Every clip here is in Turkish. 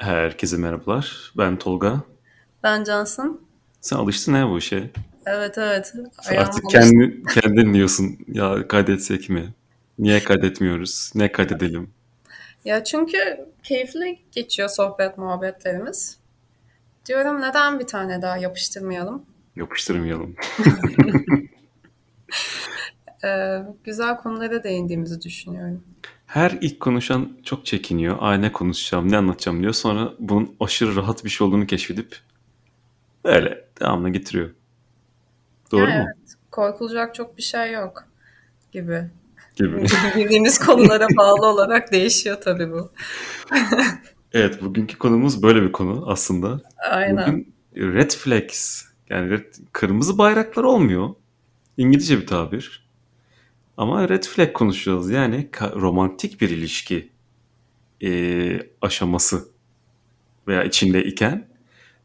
Herkese merhabalar. Ben Tolga. Ben Cansın. Sen alıştın ha bu işe. Evet evet. Sen artık kendi, kendin diyorsun ya kaydetsek mi? Niye kaydetmiyoruz? Ne kaydedelim? Ya çünkü keyifli geçiyor sohbet muhabbetlerimiz. Diyorum neden bir tane daha yapıştırmayalım? Yapıştırmayalım. ee, güzel konulara değindiğimizi düşünüyorum. Her ilk konuşan çok çekiniyor. Aa ne konuşacağım, ne anlatacağım diyor. Sonra bunun aşırı rahat bir şey olduğunu keşfedip böyle devamlı getiriyor. Doğru yani mu? Evet. Korkulacak çok bir şey yok gibi. Gibi. Bildiğimiz konulara bağlı olarak değişiyor tabii bu. evet bugünkü konumuz böyle bir konu aslında. Aynen. Bugün red flags yani red, kırmızı bayraklar olmuyor. İngilizce bir tabir. Ama red flag konuşuyoruz. Yani romantik bir ilişki e, aşaması veya içinde iken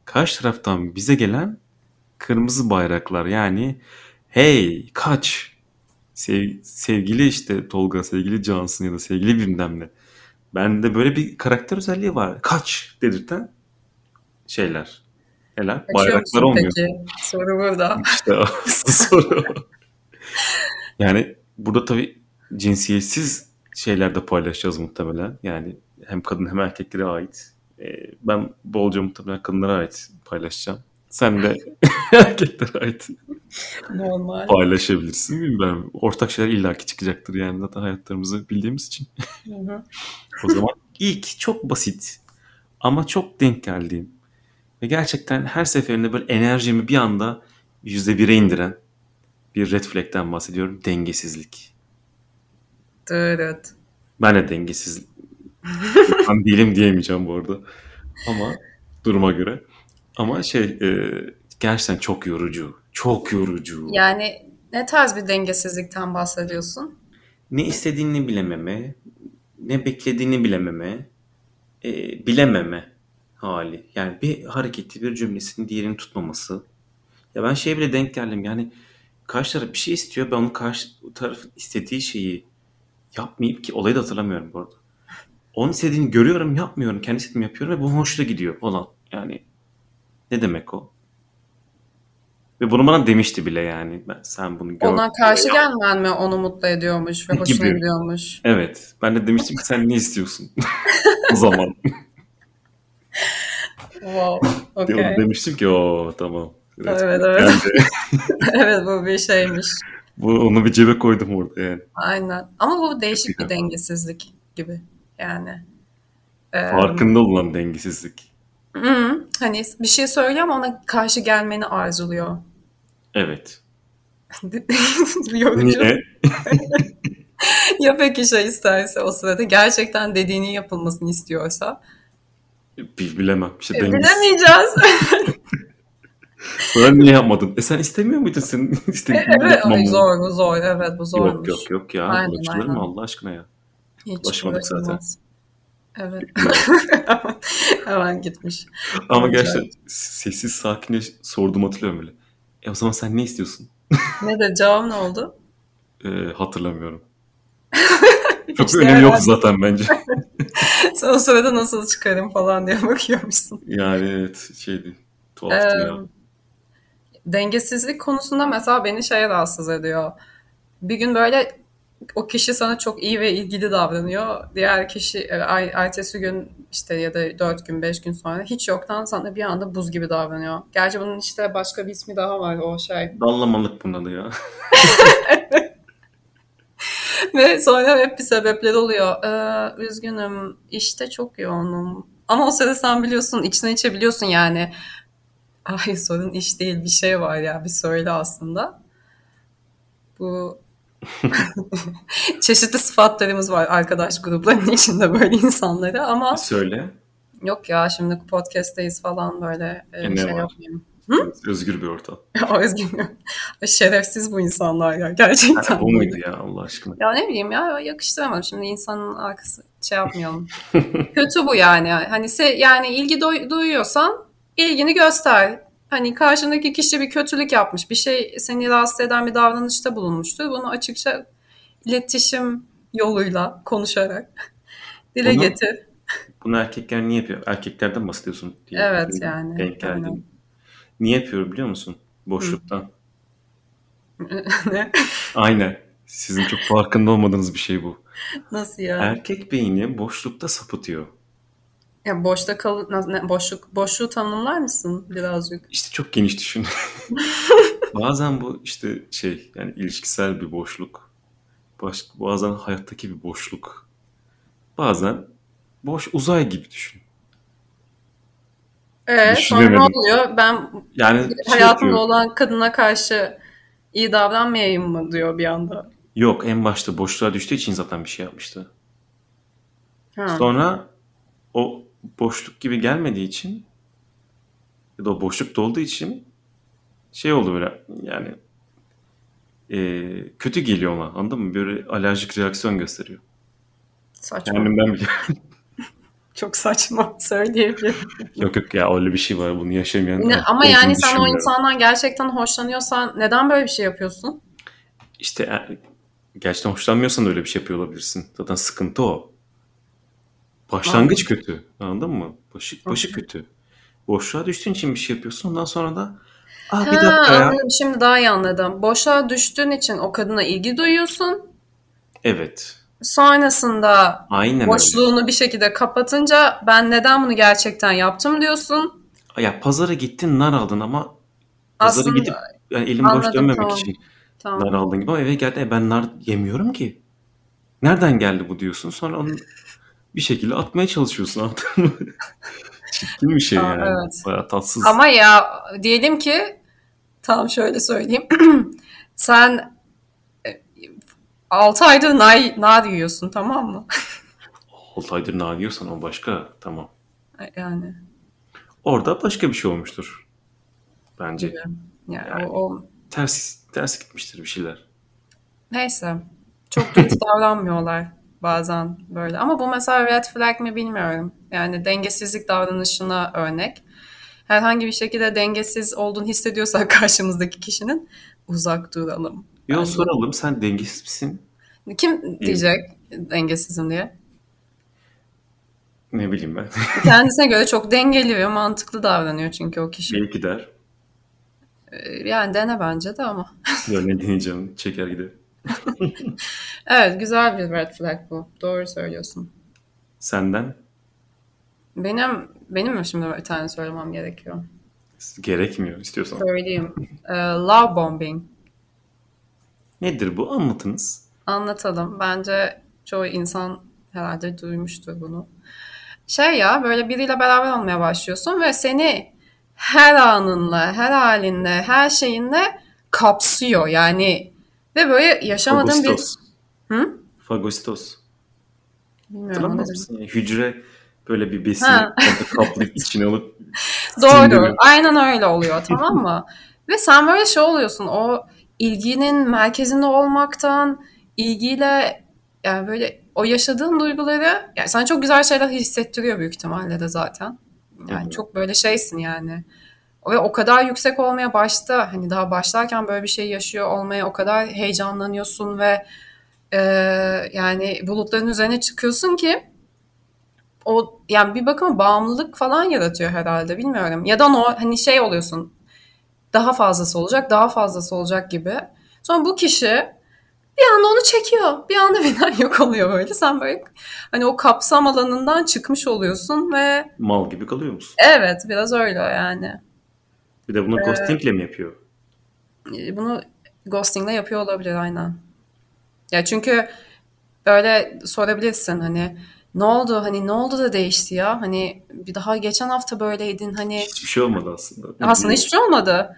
karşı taraftan bize gelen kırmızı bayraklar. Yani hey kaç Sev, sevgili işte Tolga, sevgili Cansın ya da sevgili bilmem ne. Bende böyle bir karakter özelliği var. Kaç dedirten şeyler. Neler? Bayraklar olmuyor. Peki? Soru burada. İşte soru. yani burada tabii cinsiyetsiz şeyler de paylaşacağız muhtemelen. Yani hem kadın hem erkeklere ait. Ee, ben bolca muhtemelen kadınlara ait paylaşacağım. Sen de erkeklere ait Normal. paylaşabilirsin. Bilmiyorum. Ortak şeyler illaki çıkacaktır yani zaten hayatlarımızı bildiğimiz için. Hı hı. o zaman ilk çok basit ama çok denk geldiğim ve gerçekten her seferinde böyle enerjimi bir anda yüzde bire indiren bir red flag'ten bahsediyorum. Dengesizlik. Evet. Ben de dengesiz ben değilim diyemeyeceğim bu arada. Ama duruma göre. Ama şey e, gerçekten çok yorucu. Çok yorucu. Yani ne tarz bir dengesizlikten bahsediyorsun? Ne istediğini bilememe, ne beklediğini bilememe, e, bilememe hali. Yani bir hareketi, bir cümlesini diğerini tutmaması. Ya ben şeye bile denk geldim. Yani karşı taraf bir şey istiyor. Ben onun karşı tarafın istediği şeyi yapmayıp ki olayı da hatırlamıyorum bu arada. Onun istediğini görüyorum, yapmıyorum. Kendi istediğimi yapıyorum ve bu hoşuna gidiyor falan. Yani ne demek o? Ve bunu bana demişti bile yani. Ben, sen bunu gör. Ona karşı gelmen mi onu mutlu ediyormuş ve hoşuna Gibi. gidiyormuş? Evet. Ben de demiştim ki sen ne istiyorsun? o zaman. Wow. Okay. Onu demiştim ki o tamam. Evet, evet. Yani evet bu bir şeymiş. bu onu bir cebe koydum orada yani. Aynen. Ama bu değişik bir dengesizlik gibi. Yani. Ee, Farkında olan dengesizlik. hı, hani bir şey söylüyor ama ona karşı gelmeni arzuluyor. Evet. Niye? Ya peki şey isterse o sırada gerçekten dediğinin yapılmasını istiyorsa? Bil- Bilemem. İşte E, dengesiz. bilemeyeceğiz. Ben niye yapmadın? E sen istemiyor muydun senin istediğini evet, yapmamı? zor bu zor. Evet bu zormuş. Yok yok yok ya. Aynen, Ulaşılır mı. Allah aşkına ya? Hiç Ulaşmadık zaten. Evet. Hemen gitmiş. Ama gerçekten sessiz sakince sordum hatırlıyorum öyle. E o zaman sen ne istiyorsun? Ne de cevap ne oldu? E, hatırlamıyorum. Çok İşte önemi yok herhalde. zaten bence. Sen o sırada nasıl çıkarım falan diye bakıyormuşsun. Yani evet şeydi. Tuhaftı Ee, ya. Dengesizlik konusunda mesela beni şey rahatsız ediyor. Bir gün böyle o kişi sana çok iyi ve ilgili davranıyor. Diğer kişi e, ay- ertesi gün işte ya da dört gün beş gün sonra hiç yoktan sana bir anda buz gibi davranıyor. Gerçi bunun işte başka bir ismi daha var o şey. Dallamalık bunda da ya. Ve sonra hep bir sebepler oluyor. Ee, üzgünüm işte çok yoğunum. Ama o sırada sen biliyorsun içine içe biliyorsun yani. Ay sorun iş değil bir şey var ya bir söyle aslında. Bu çeşitli sıfatlarımız var arkadaş gruplarının içinde böyle insanlara ama Söyle. yok ya şimdi podcast'teyiz falan böyle e, E, ne şey var? yapmayayım. Özgür bir ortam. O üzgünüm. Şerefsiz bu insanlar ya gerçekten. Bu muydu ya Allah aşkına? Ya ne bileyim ya yakıştıramadım. Şimdi insanın arkası şey yapmayalım. Kötü bu yani. Hani se yani ilgi duy- duyuyorsan ilgini göster. Hani karşındaki kişi bir kötülük yapmış. Bir şey seni rahatsız eden bir davranışta bulunmuştur. Bunu açıkça iletişim yoluyla konuşarak dile Bunu- getir. Bunu erkekler niye yapıyor? Erkeklerden bahsediyorsun diye. Evet yani. Denk geldim. Niye yapıyor biliyor musun? Boşluktan. ne? Aynen. Sizin çok farkında olmadığınız bir şey bu. Nasıl ya? Erkek beyni boşlukta sapıtıyor. Ya boşta kal boşluk boşluğu tanımlar mısın birazcık? İşte çok geniş düşün. Bazen bu işte şey yani ilişkisel bir boşluk. Baş, bazen hayattaki bir boşluk. Bazen boş uzay gibi düşün. Ee, sonra ne oluyor? Ben Yani şey hayatımda yapıyor. olan kadına karşı iyi davranmayayım mı diyor bir anda. Yok en başta boşluğa düştüğü için zaten bir şey yapmıştı. Ha. Sonra o boşluk gibi gelmediği için ya da o boşluk dolduğu için şey oldu böyle yani eee, kötü geliyor ona anladın mı? Böyle alerjik reaksiyon gösteriyor. Saçma. Kendimden biliyorum. Çok saçma söyleyebilirim. yok yok ya öyle bir şey var bunu yaşamayan. Yine- ama yani sen o insandan gerçekten hoşlanıyorsan neden böyle bir şey yapıyorsun? İşte e, gerçekten hoşlanmıyorsan öyle bir şey yapıyor olabilirsin. Zaten sıkıntı o. Başlangıç kötü. Anladın mı? Başı, başı kötü. Boşluğa düştüğün için bir şey yapıyorsun. Ondan sonra da Aa, bir Ha, dakika ya. anladım. Şimdi daha iyi anladım. Boşa düştüğün için o kadına ilgi duyuyorsun. Evet. Sonrasında Aynen öyle. boşluğunu bir şekilde kapatınca ben neden bunu gerçekten yaptım diyorsun. Ya pazara gittin nar aldın ama pazara Aslında gidip yani elim boş Anladım, dönmemek tamam. için tamam. nar aldın gibi ama eve geldi e, ben nar yemiyorum ki. Nereden geldi bu diyorsun. Sonra onu bir şekilde atmaya çalışıyorsun anladın mı? Çirkin bir şey Aa, yani. evet. Bayağı tatsız. Ama ya diyelim ki tam şöyle söyleyeyim. Sen 6 aydır nar, nar yiyorsun tamam mı? 6 aydır nar yiyorsan o başka tamam. Yani Orada başka bir şey olmuştur. Bence. gibi. Yani, Yani. o, o Ters ters gitmiştir bir şeyler. neyse. Çok dürüst davranmıyorlar bazen böyle. Ama bu mesela red flag mi bilmiyorum. Yani dengesizlik davranışına örnek. Herhangi bir şekilde dengesiz olduğunu hissediyorsak karşımızdaki kişinin uzak duralım. Yo Bence. soralım sen dengesiz misin? Kim diyecek dengesizim diye? Ne bileyim ben. Kendisine göre çok dengeli ve mantıklı davranıyor çünkü o kişi. Belki der. Ee, Yani dene bence de ama. Ne deneyeceğim çeker gider. Evet güzel bir red flag bu. Doğru söylüyorsun. Senden Benim benim mi şimdi bir tane söylemem gerekiyor? gerekmiyor istiyorsan. Söyleyeyim. Ee, love bombing. Nedir bu? Anlatınız. Anlatalım. Bence çoğu insan herhalde duymuştur bunu. Şey ya böyle biriyle beraber olmaya başlıyorsun ve seni her anınla, her halinle, her şeyinle kapsıyor. Yani ve böyle yaşamadığın bir... Fagostos. Hı? Fagostos. Bilmiyorum. Yani hücre böyle bir besin kaplayıp içine alıp Doğru. Aynen öyle oluyor tamam mı? Ve sen böyle şey oluyorsun. O ilginin merkezinde olmaktan, ilgiyle yani böyle o yaşadığın duyguları yani sana çok güzel şeyler hissettiriyor büyük ihtimalle de zaten. Yani hı. çok böyle şeysin yani. Ve o kadar yüksek olmaya başta hani daha başlarken böyle bir şey yaşıyor olmaya o kadar heyecanlanıyorsun ve e, yani bulutların üzerine çıkıyorsun ki o yani bir bakıma bağımlılık falan yaratıyor herhalde bilmiyorum. Ya da o hani şey oluyorsun daha fazlası olacak daha fazlası olacak gibi. Sonra bu kişi bir anda onu çekiyor. Bir anda birden yok oluyor böyle. Sen böyle hani o kapsam alanından çıkmış oluyorsun ve Mal gibi kalıyor musun? evet biraz öyle yani. Bir de bunu ghostingle mi yapıyor? E, Bunu ghostingle yapıyor olabilir aynen. Ya çünkü böyle sorabilirsin hani ne oldu hani ne oldu da değişti ya hani bir daha geçen hafta böyleydin hani Hiçbir şey olmadı aslında. aslında hiçbir şey olmadı.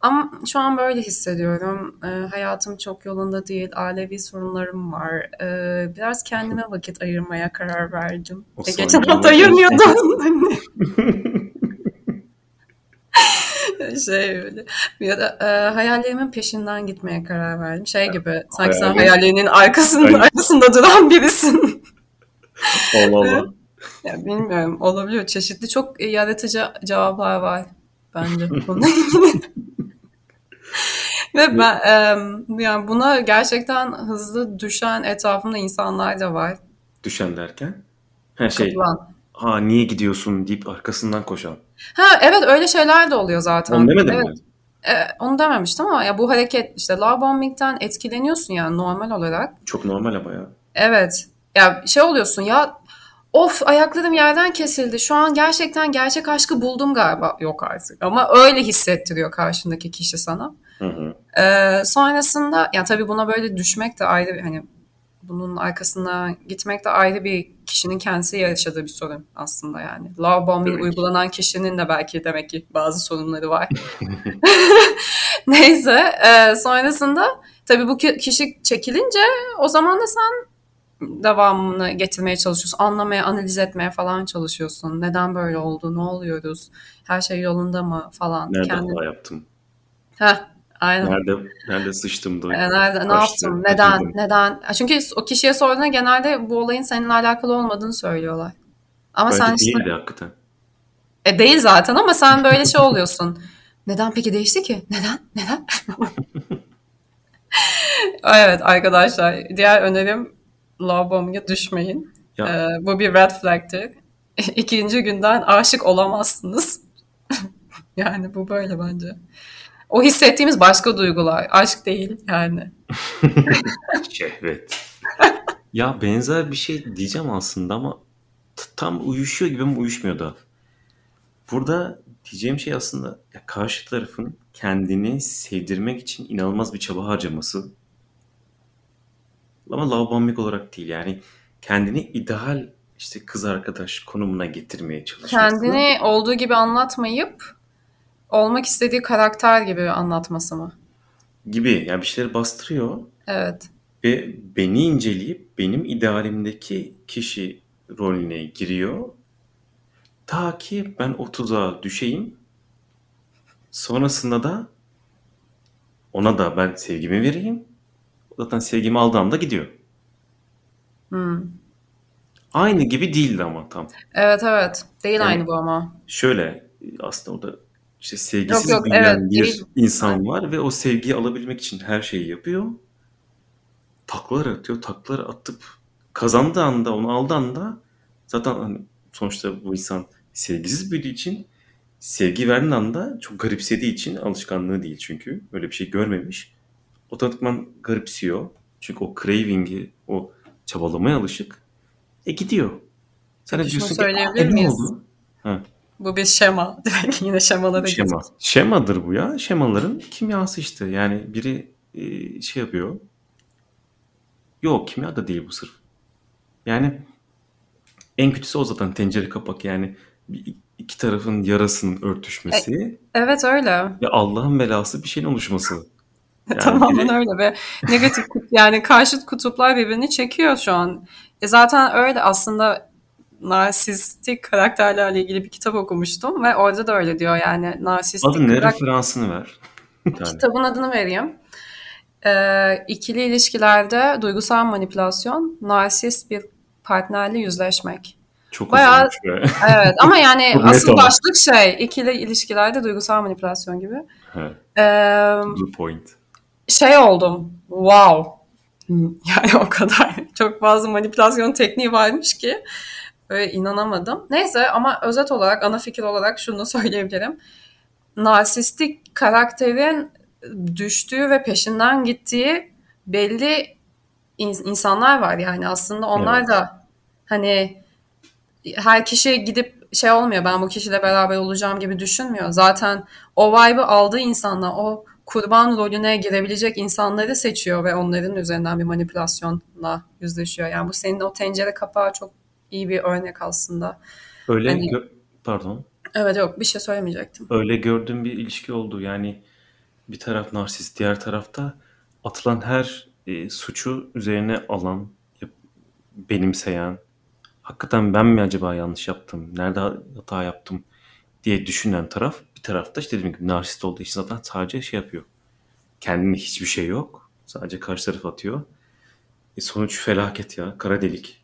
Ama şu an böyle hissediyorum. Ee, hayatım çok yolunda değil. Ailevi sorunlarım var. Ee, biraz kendime vakit ayırmaya karar verdim. O E, geçen hafta ayırmıyordum. Şey böyle. Ya da e, hayallerimin peşinden gitmeye karar verdim. Şey gibi sanki sen hayallerinin arkasında, arkasında duran birisin. Allah Allah. Ya bilmiyorum olabiliyor. Çeşitli çok yaratıcı cevaplar var bence bununla ilgili. Ve ben em, yani buna gerçekten hızlı düşen etrafımda insanlar da var. Düşen derken? Her şey Kapılan. ha niye gidiyorsun deyip arkasından koşan. Ha evet öyle şeyler de oluyor zaten. Onu demedim Evet. mi? E, onu dememiştim ama ya bu hareket işte love bombing'den etkileniyorsun yani normal olarak. Çok normal ama ya. Evet. Ya şey oluyorsun ya of ayaklarım yerden kesildi. Şu an gerçekten gerçek aşkı buldum galiba. Yok artık. Ama öyle hissettiriyor karşındaki kişi sana. Hı hı. Ee, sonrasında ya tabii buna böyle düşmek de ayrı hani bunun arkasına gitmek de ayrı bir kişinin kendisi yaşadığı bir sorun aslında yani. Love bombing ki. uygulanan kişinin de belki demek ki bazı sorunları var. Neyse e, sonrasında tabii bu ki- kişi çekilince o zaman da sen devamını getirmeye çalışıyorsun. Anlamaya, analiz etmeye falan çalışıyorsun. Neden böyle oldu, ne oluyoruz, her şey yolunda mı falan. Nerede Kendin... yaptım? Heh, aynen. Nerede nerede sıçtım da? Nerede, ne yaptım, neden, kaçırdım. neden? Çünkü o kişiye sorduğunda genelde bu olayın seninle alakalı olmadığını söylüyorlar. Ama Bence sen işte, değildi hakikaten. e, değil zaten ama sen böyle şey oluyorsun. Neden peki değişti ki? Neden? Neden? evet arkadaşlar, diğer önerim love bombing'e düşmeyin. Ya Ee, bu bir red flag'tir. İkinci günden aşık olamazsınız. yani bu böyle bence. O hissettiğimiz başka duygular. Aşk değil yani. şehvet. ya benzer bir şey diyeceğim aslında ama tam uyuşuyor gibi ama uyuşmuyor da. Burada diyeceğim şey aslında ya karşı tarafın kendini sevdirmek için inanılmaz bir çaba harcaması. Ama bombing olarak değil yani kendini ideal işte kız arkadaş konumuna getirmeye çalışması. Kendini olduğu gibi anlatmayıp olmak istediği karakter gibi anlatması mı? gibi yani bir şeyleri bastırıyor Evet. ve beni inceleyip benim idealimdeki kişi rolüne giriyor. Ta ki ben o tuzağa düşeyim. Sonrasında da ona da ben sevgimi vereyim. O zaten sevgimi aldığı anda gidiyor. Hmm. Aynı gibi değildi ama tam. Evet evet. Değil Yani- aynı bu ama. Şöyle aslında o da işte sevgisiz Yok, yok, büyüyen evet, bir değil. insan var ve o sevgiyi alabilmek için her şeyi yapıyor. Taklalar atıyor, taklalar atıp kazandığı anda, onu aldığı anda zaten hani sonuçta bu insan sevgisiz büyüdüğü için sevgi verdiği anda çok garipsediği için alışkanlığı değil çünkü öyle bir şey görmemiş. Otomatikman garipsiyor. Çünkü o craving'i, o çabalamaya alışık. E gidiyor. Sen de diyorsun ki söyleyebilir "Aa, ne oldu? Ha. Bu bir şema. Direkt yine şemalara Şema. gidiyoruz. Şemadır bu ya. Şemaların kimyası işte. Yani biri e, şey yapıyor. Yok kimya da değil bu sırf. Yani en kötüsü o zaten tencere kapak yani iki tarafın yarasının örtüşmesi Evet öyle. ve Allah'ın belası bir şeyin oluşması. Yani Tamamen biri- öyle ve negatif yani karşıt kutuplar birbirini çekiyor şu an. E zaten öyle aslında narsistik karakterlerle ilgili bir kitap okumuştum ve orada da öyle diyor yani narsistik Adı ne? Referansını ver. Kitabın adını vereyim. Ee, ikili ilişkilerde duygusal manipülasyon, narsist bir partnerle yüzleşmek. Çok Bayağı- be. Evet ama yani asıl başlık şey ikili ilişkilerde duygusal manipülasyon gibi. Evet, Ee, Blue point. şey oldum. Wow. Yani o kadar çok fazla manipülasyon tekniği varmış ki böyle inanamadım. Neyse ama özet olarak ana fikir olarak şunu söyleyebilirim. Narsistik karakterin düştüğü ve peşinden gittiği belli in- insanlar var yani aslında onlar Evet. da hani her kişi gidip şey olmuyor ben bu kişiyle beraber olacağım gibi düşünmüyor. Zaten o vibe'ı aldığı insanlar o kurban rolüne girebilecek insanları seçiyor ve onların üzerinden bir manipülasyonla yüzleşiyor. Yani bu senin o tencere kapağı çok iyi bir örnek aslında. Öyle Hani- gö- pardon. Evet yok bir şey söylemeyecektim. Öyle gördüğüm bir ilişki oldu. Yani bir taraf narsist, diğer tarafta atılan her e, suçu üzerine alan, benimseyen, hakikaten ben mi acaba yanlış yaptım, nerede hata yaptım diye düşünen taraf, bir tarafta işte dediğim gibi narsist olduğu için zaten sadece şey yapıyor. Kendine hiçbir şey yok. Sadece karşı taraf atıyor. E, sonuç felaket ya. Kara delik.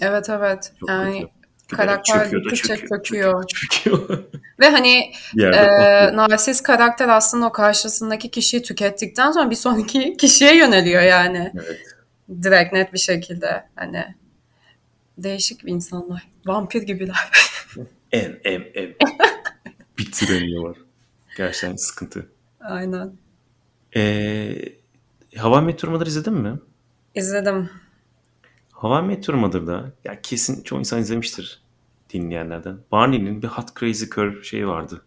Evet evet. Çok yani kötü. karakter Çöküyor da gittikçe çöküyor, çöküyor. çöküyor. Ve hani bir patlıyor. narsist karakter aslında o karşısındaki kişiyi tükettikten sonra bir sonraki kişiye yöneliyor yani. Evet. Direkt net bir şekilde hani Değişik bir insanlar. Vampir gibiler. En en en bitiremiyorlar. Gerçekten sıkıntı. Aynen. Ee, Hava Meteor Mother izledin mi? İzledim. Hava Meteor Mother'da ya kesin çoğu insan izlemiştir dinleyenlerden. Barney'nin bir Hot Crazy Curve şeyi vardı.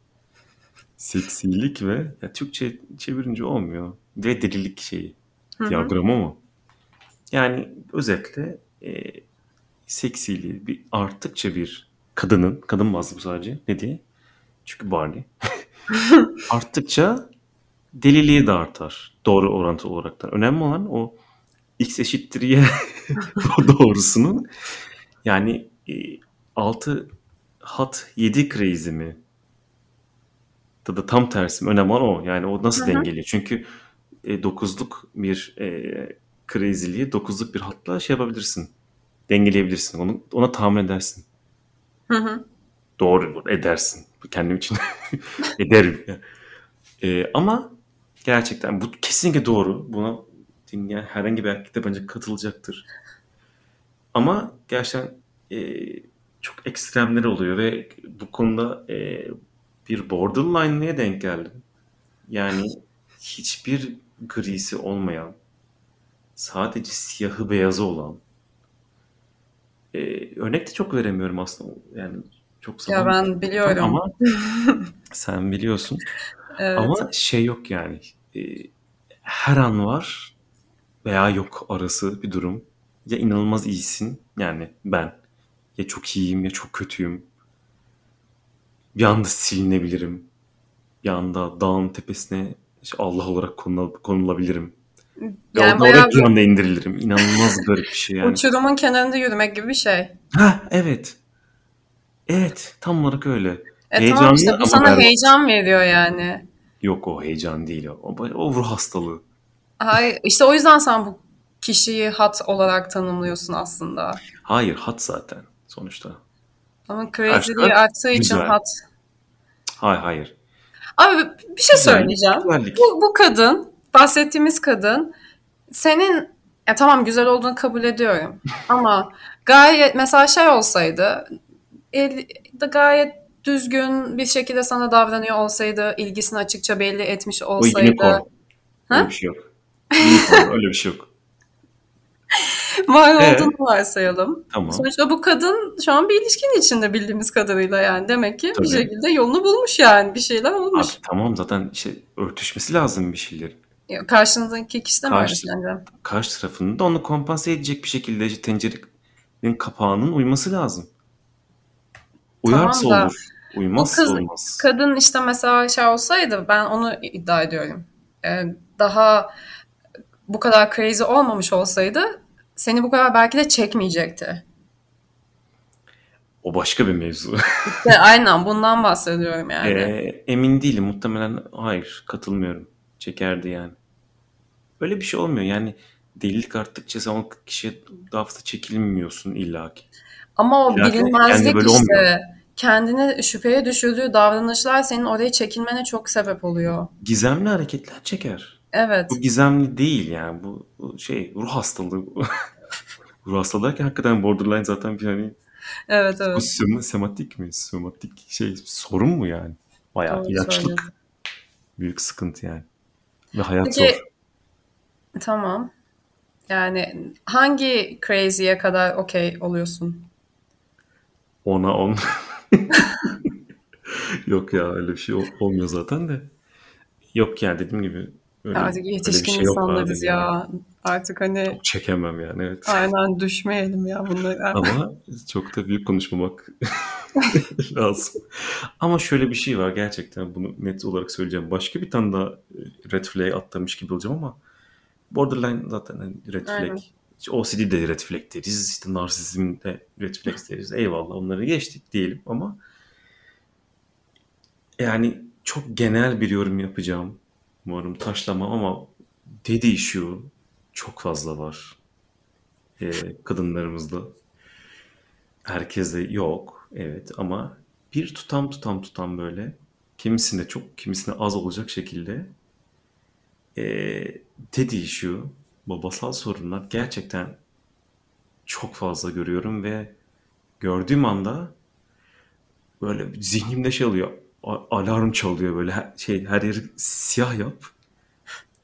Seksilik ve ya Türkçe çevirince olmuyor. Ve delilik şeyi. Hı hı. Diyagramı mı? Yani özetle e, seksiliği bir arttıkça bir kadının, kadın bazlı bu sadece ne diye? Çünkü Barney. arttıkça deliliği de artar. Doğru orantılı olaraktan. Önemli olan o x eşittir y doğrusunun yani e, 6 hot 7 crazy mi? Ya da tam tersi mi? Önemli olan o. Yani o nasıl Hı hı. dengeliyor? Çünkü e, 9'luk bir e, crazy'liği 9'luk bir hatla şey yapabilirsin. Dengeleyebilirsin. Onu, ona tahammül edersin. Hı hı. Doğru edersin. Kendim için ederim. E, ama gerçekten bu kesinlikle doğru. Buna dinleyen herhangi bir erkek de bence katılacaktır. Ama gerçekten e, çok ekstremleri oluyor ve bu konuda e, bir borderline'lığa denk geldim. Yani hiçbir grisi olmayan, sadece siyahı beyazı olan. E, örnek de çok veremiyorum aslında. Yani çok Ya zaman ben biliyorum. ama sen biliyorsun. Evet. Ama şey yok yani. E, her an var veya yok arası bir durum. Ya inanılmaz iyisin yani ben. Ya çok iyiyim ya çok kötüyüm. Bir anda silinebilirim. Bir anda dağın tepesine işte Allah olarak konula- konulabilirim. Yani orada bayağı bir anda indirilirim. İnanılmaz garip bir şey yani. uçurumun kenarında yürümek gibi bir şey. Ha evet. Evet tam olarak öyle. E tamam Heyecanlı işte bu ama sana berbat. heyecan veriyor yani. Yok o heyecan değil. O, o ruh hastalığı. Hayır, işte o yüzden sen bu kişiyi hat olarak tanımlıyorsun aslında. Hayır hat zaten sonuçta. Ama crazy'liği arttığı için güzel. hat. Hayır hayır. Abi bir şey Güzellik, söyleyeceğim. güzellik. Bu, bu kadın, bahsettiğimiz kadın senin ya tamam güzel olduğunu kabul ediyorum. Ama gayet mesela şey olsaydı el, gayet düzgün bir şekilde sana davranıyor olsaydı, ilgisini açıkça belli etmiş olsaydı. unicorn. Öyle Ha? bir şey yok. Öyle bir şey yok. Var Ee? olduğunu varsayalım. Tamam. Sonuçta bu kadın şu an bir ilişkinin içinde bildiğimiz kadarıyla yani. Demek ki bir Tabii. şekilde yolunu bulmuş yani. Bir şeyler Abi olmuş. tamam zaten işte örtüşmesi lazım bir şeylerin. Ya Karşındaki kişi de Karşı, sence? karşı tarafının da onu kompanse edecek bir şekilde işte tencerenin kapağının uyması lazım. Uyarsa Tamam da olur. Uymazsa kız, olmaz. kadın işte mesela şey olsaydı ben onu iddia ediyorum. Ee, daha bu kadar crazy olmamış olsaydı seni bu kadar belki de çekmeyecekti. O başka bir mevzu. İşte aynen bundan bahsediyorum yani. Ee, emin değilim. Muhtemelen hayır. Katılmıyorum. Çekerdi yani. Öyle bir şey olmuyor. Yani delilik arttıkça sen o kişiye daha fazla çekilmiyorsun illaki. Ama o İllaki kendi bilinmezlik böyle olmuyor. işte kendini şüpheye düşürdüğü davranışlar senin oraya çekilmene çok sebep oluyor. Gizemli hareketler çeker. Evet. Bu gizemli değil yani. Bu, bu şey ruh hastalığı. ruh hastalığı derken hakikaten borderline zaten bir hani Evet bu evet. sem- sematik mi? Sematik şey sorun mu yani? Bayağı Doğru ilaçlık. söylüyorsun. Büyük sıkıntı yani. Ve hayat Peki zor. tamam. Yani hangi crazy'ye kadar okey oluyorsun? Ona on. Yok ya öyle bir şey ol- olmuyor zaten de. Yok yani dediğim gibi öyle, Artık yetişkin şey insanlarız yani. ya. Artık hani Çok çekemem yani evet. aynen düşmeyelim ya bunlara. Ama çok da büyük konuşmamak lazım. Ama şöyle bir şey var gerçekten bunu net olarak söyleyeceğim. Başka bir tane daha e, red flag atlamış gibi olacağım ama borderline zaten hani red Aynen. flag. İşte OCD de red flag deriz. işte narsizm de red flag deriz. Eyvallah onları geçtik diyelim ama yani çok genel bir yorum yapacağım. Umarım taşlamam ama dedi issue çok fazla var e, kadınlarımızda. Herkeste yok evet ama bir tutam tutam tutam böyle kimisinde çok kimisinde az olacak şekilde e, dedi issue babasal sorunlar gerçekten çok fazla görüyorum ve gördüğüm anda böyle zihnimde şey oluyor. Alarm çalıyor böyle her, şey her yeri siyah yap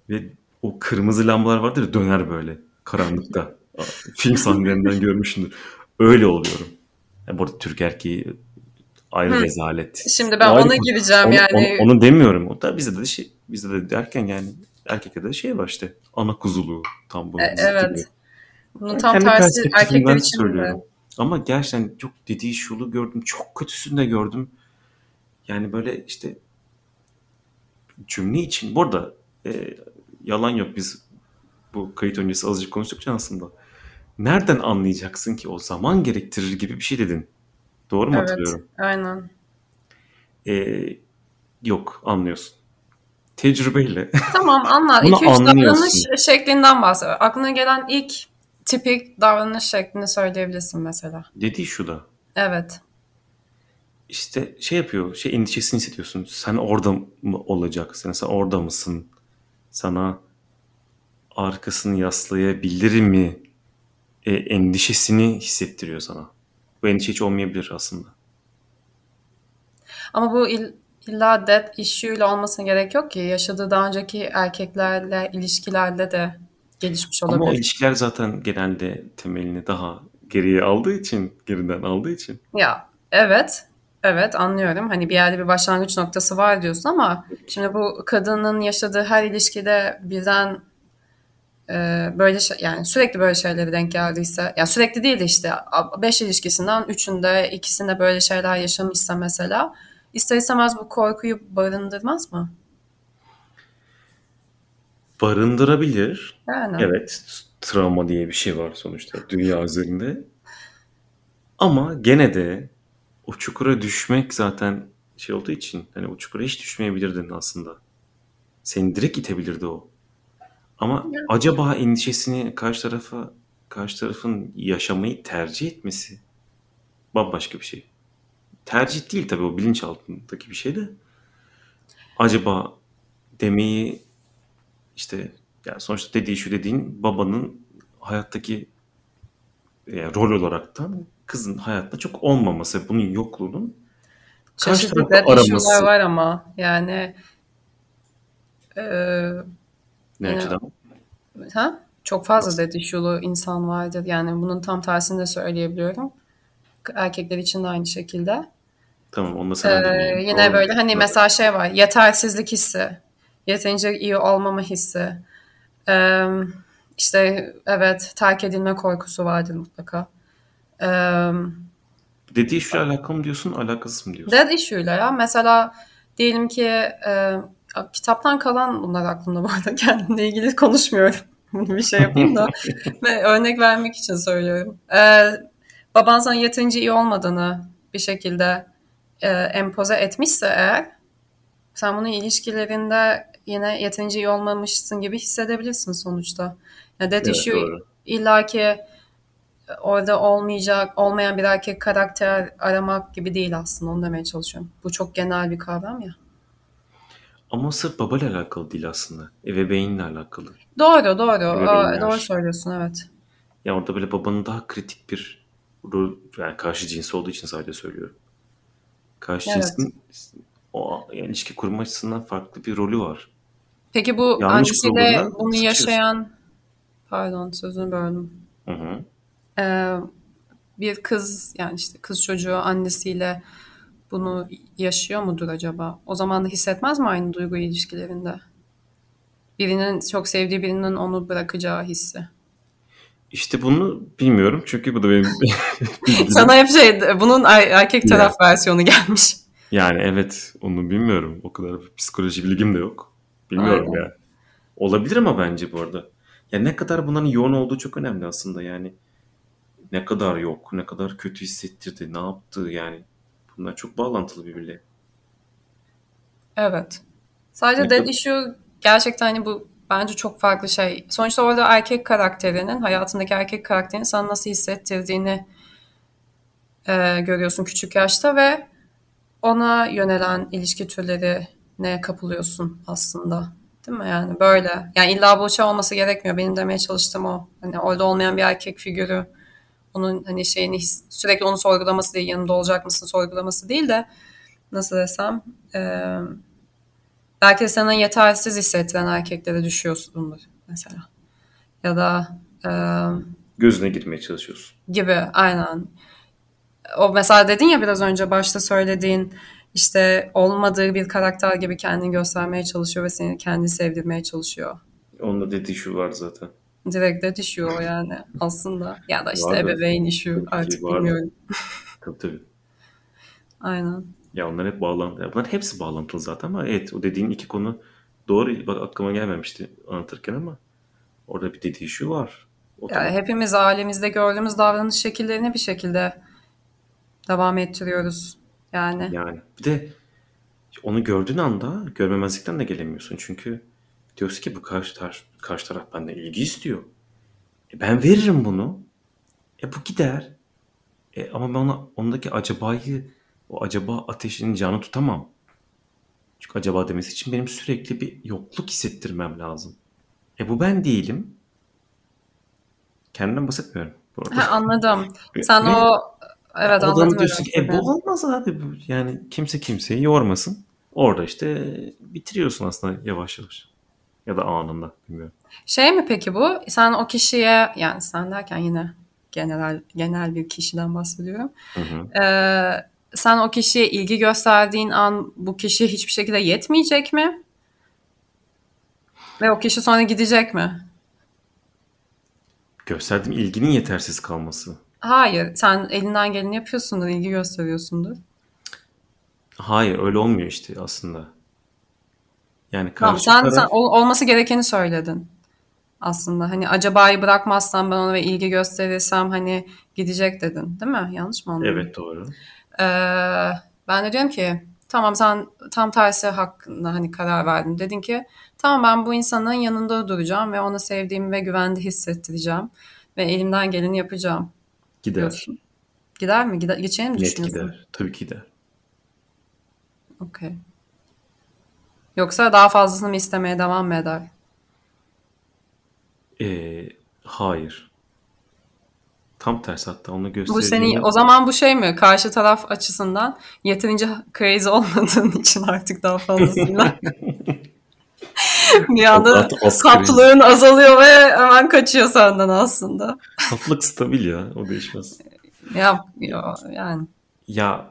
ve o kırmızı lambalar vardır ya döner böyle karanlıkta. Film sahnelerinden görmüşsündür. Öyle oluyorum. Yani burada Türk erkeği ayrı Hı. rezalet. Şimdi ben ona gireceğim onu, yani. Onu, onu demiyorum. O da bizde de şey bizde de derken yani erkekte de şey var işte ana kuzuluğu tam bu. E, evet. Gibi. Bunun tam yani tersi erkekler için söylüyorum. De. Ama gerçekten çok dediği şulu gördüm. Çok kötüsünü de gördüm. Yani böyle işte cümle için. Bu arada e, yalan yok biz bu kayıt öncesi azıcık konuştuk aslında. Nereden anlayacaksın ki o zaman gerektirir gibi bir şey dedin. Doğru mu evet, hatırlıyorum? aynen. Ee, yok anlıyorsun. Tecrübeyle. Tamam anla. 2-3 davranış şeklinden bahsediyor. Aklına gelen ilk tipik davranış şeklini söyleyebilirsin mesela. Dediği şu da. Evet. İşte şey yapıyor, şey endişesini hissediyorsun. Sen orada mı olacaksın? Sen orada mısın? Sana arkasını yaslayabilir mi? E, endişesini hissettiriyor sana. Bu endişe hiç olmayabilir aslında. Ama bu il, illa dead issue ile olmasına gerek yok ki. Yaşadığı daha önceki erkeklerle ilişkilerde de gelişmiş olabilir. Ama o ilişkiler zaten genelde temelini daha geriye aldığı için, geriden aldığı için. Ya evet, evet anlıyorum. Hani bir yerde bir başlangıç noktası var diyorsun ama şimdi bu kadının yaşadığı her ilişkide birden e, böyle şey, yani sürekli böyle şeyleri denk geldiyse ya sürekli değil de işte beş ilişkisinden üçünde ikisinde böyle şeyler yaşamışsa mesela ister istemez bu korkuyu barındırmaz mı? barındırabilir. Yani. Evet, travma diye bir şey var sonuçta dünya üzerinde. Ama gene de o çukura düşmek zaten şey olduğu için hani o çukura hiç düşmeyebilirdin aslında. Seni direkt itebilirdi o. Ama ya. acaba endişesini karşı tarafa karşı tarafın yaşamayı tercih etmesi bambaşka bir şey. Tercih değil tabii o bilinçaltındaki bir şey de. Acaba demeyi işte yani sonuçta dediği şu dediğin babanın hayattaki yani rol olaraktan kızın hayatta çok olmaması, bunun yokluğunun çeşitli araması. var ama yani e, ne yani, açıdan? Ha? Çok fazla dedişulu insan vardır. Yani bunun tam tersini de söyleyebiliyorum. Erkekler için de aynı şekilde. Tamam onu da sana ee, Yine Doğru. böyle hani mesela şey var. Yetersizlik hissi yeterince iyi olmama hissi, ee, işte evet terk edilme korkusu vardır mutlaka. Ee, Dead issue alakalı mı diyorsun, alakasız mı diyorsun? Dead issue ile ya. Mesela diyelim ki e, kitaptan kalan bunlar aklımda bu arada kendimle ilgili konuşmuyorum. bir şey yapayım da. Örnek vermek için söylüyorum. Ee, baban sana yeterince iyi olmadığını bir şekilde e, empoze etmişse eğer sen bunu ilişkilerinde yine yeterince iyi olmamışsın gibi hissedebilirsin sonuçta. Yani that evet, issue doğru. illaki orada olmayacak, olmayan bir erkek karakter aramak gibi değil aslında. Onu demeye çalışıyorum. Bu çok genel bir kavram ya. Ama sırf babayla alakalı değil aslında. Ebeveyinle alakalı. Doğru, doğru. Aa, doğru söylüyorsun, evet. Ya orada böyle babanın daha kritik bir rol, yani karşı cinsi olduğu için sadece söylüyorum. Karşı evet. cinsin o yani ilişki kurma açısından farklı bir rolü var. Peki bu annesiyle bunu yaşayan pardon sözünü böldüm. Hı hı. Ee, bir kız yani işte kız çocuğu annesiyle bunu yaşıyor mudur acaba? O zaman da hissetmez mi aynı duygu ilişkilerinde? Birinin çok sevdiği birinin onu bırakacağı hissi. İşte bunu bilmiyorum çünkü bu da benim Sana hep şey bunun er-, erkek taraf ya. versiyonu gelmiş. Yani evet onu bilmiyorum. O kadar psikoloji bilgim de yok. Bilmiyorum Aynen. ya. Olabilir ama bence bu arada. Ya ne kadar bunların yoğun olduğu çok önemli aslında yani. Ne kadar yok, ne kadar kötü hissettirdi, ne yaptı yani. Bunlar çok bağlantılı birbirle. Evet. Sadece ne dead issue gerçekten hani bu bence çok farklı şey. Sonuçta orada erkek karakterinin, hayatındaki erkek karakterinin sana nasıl hissettirdiğini e, görüyorsun küçük yaşta ve ona yönelen ilişki türleri ne kapılıyorsun aslında. Değil mi yani böyle. Yani illa bu şey olması gerekmiyor. Benim demeye çalıştığım o. Hani orada olmayan bir erkek figürü onun hani şeyini sürekli onu sorgulaması değil, yanında olacak mısın sorgulaması değil de nasıl desem e, belki de sana yetersiz hissettiren erkeklere düşüyorsundur mesela. Ya da e, gözüne girmeye çalışıyorsun. Gibi aynen. O mesela dedin ya biraz önce başta söylediğin işte olmadığı bir karakter gibi kendini göstermeye çalışıyor ve seni kendi sevdirmeye çalışıyor. Onda dediği şu var zaten. Direkt de düşüyor yani aslında. Ya da işte var ebeveyn işi artık var bilmiyorum. tabii tabii. Aynen. Ya onlar hep bağlantılı. Bunlar hepsi bağlantılı zaten ama evet o dediğin iki konu doğru. Bak aklıma gelmemişti anlatırken ama orada bir dediği şu var. O yani hepimiz ailemizde gördüğümüz davranış şekillerini bir şekilde devam ettiriyoruz. Yani. Yani bir de onu gördüğün anda görmemezlikten de gelemiyorsun. Çünkü diyorsun ki bu karşı, tar- karşı taraf benden ilgi istiyor. E ben veririm bunu. E bu gider. E ama ben ona, ondaki acabayı o acaba ateşinin canı tutamam. Çünkü acaba demesi için benim sürekli bir yokluk hissettirmem lazım. E bu ben değilim. Kendimden bahsetmiyorum. Bu arada. Ha, anladım. Sen o evet anladım. diyorsun ki e bu olmaz abi. Yani kimse kimseyi yormasın. Orada işte bitiriyorsun aslında yavaş yavaş. Ya da anında bilmiyorum. Şey mi peki bu? Sen o kişiye yani sen derken yine genel genel bir kişiden bahsediyorum. Hı hı. Ee, sen o kişiye ilgi gösterdiğin an bu kişi hiçbir şekilde yetmeyecek mi? Ve o kişi sonra gidecek mi? Gösterdiğim ilginin yetersiz kalması. Hayır. Sen elinden geleni yapıyorsundur, ilgi gösteriyorsundur. Hayır öyle olmuyor işte aslında. Yani tamam, sen, taraf... sen olması gerekeni söyledin. Aslında hani acaba'yı bırakmazsam ben ona ve ilgi gösterirsem hani gidecek dedin değil mi? Yanlış mı anladım? Evet doğru. Ee, ben de diyorum ki tamam sen tam tersi hakkında hani karar verdin. Dedin ki tamam ben bu insanın yanında duracağım ve onu sevdiğimi ve güvende hissettireceğim. Ve elimden geleni yapacağım. Gider. Diyorsun. Gider mi? Gider, geçeceğini mi Net gider. Tabii ki gider. Okey. Yoksa daha fazlasını mı istemeye devam mı eder? Ee, hayır. Tam tersi hatta onu gösterdiğinde... Bu seni, o zaman bu şey mi? Karşı taraf açısından yeterince crazy olmadığın için artık daha fazlasıyla bir anda tatlılığın azalıyor ve hemen kaçıyor senden aslında. Tatlılık stabil ya. O değişmez. ya, ya yani. Ya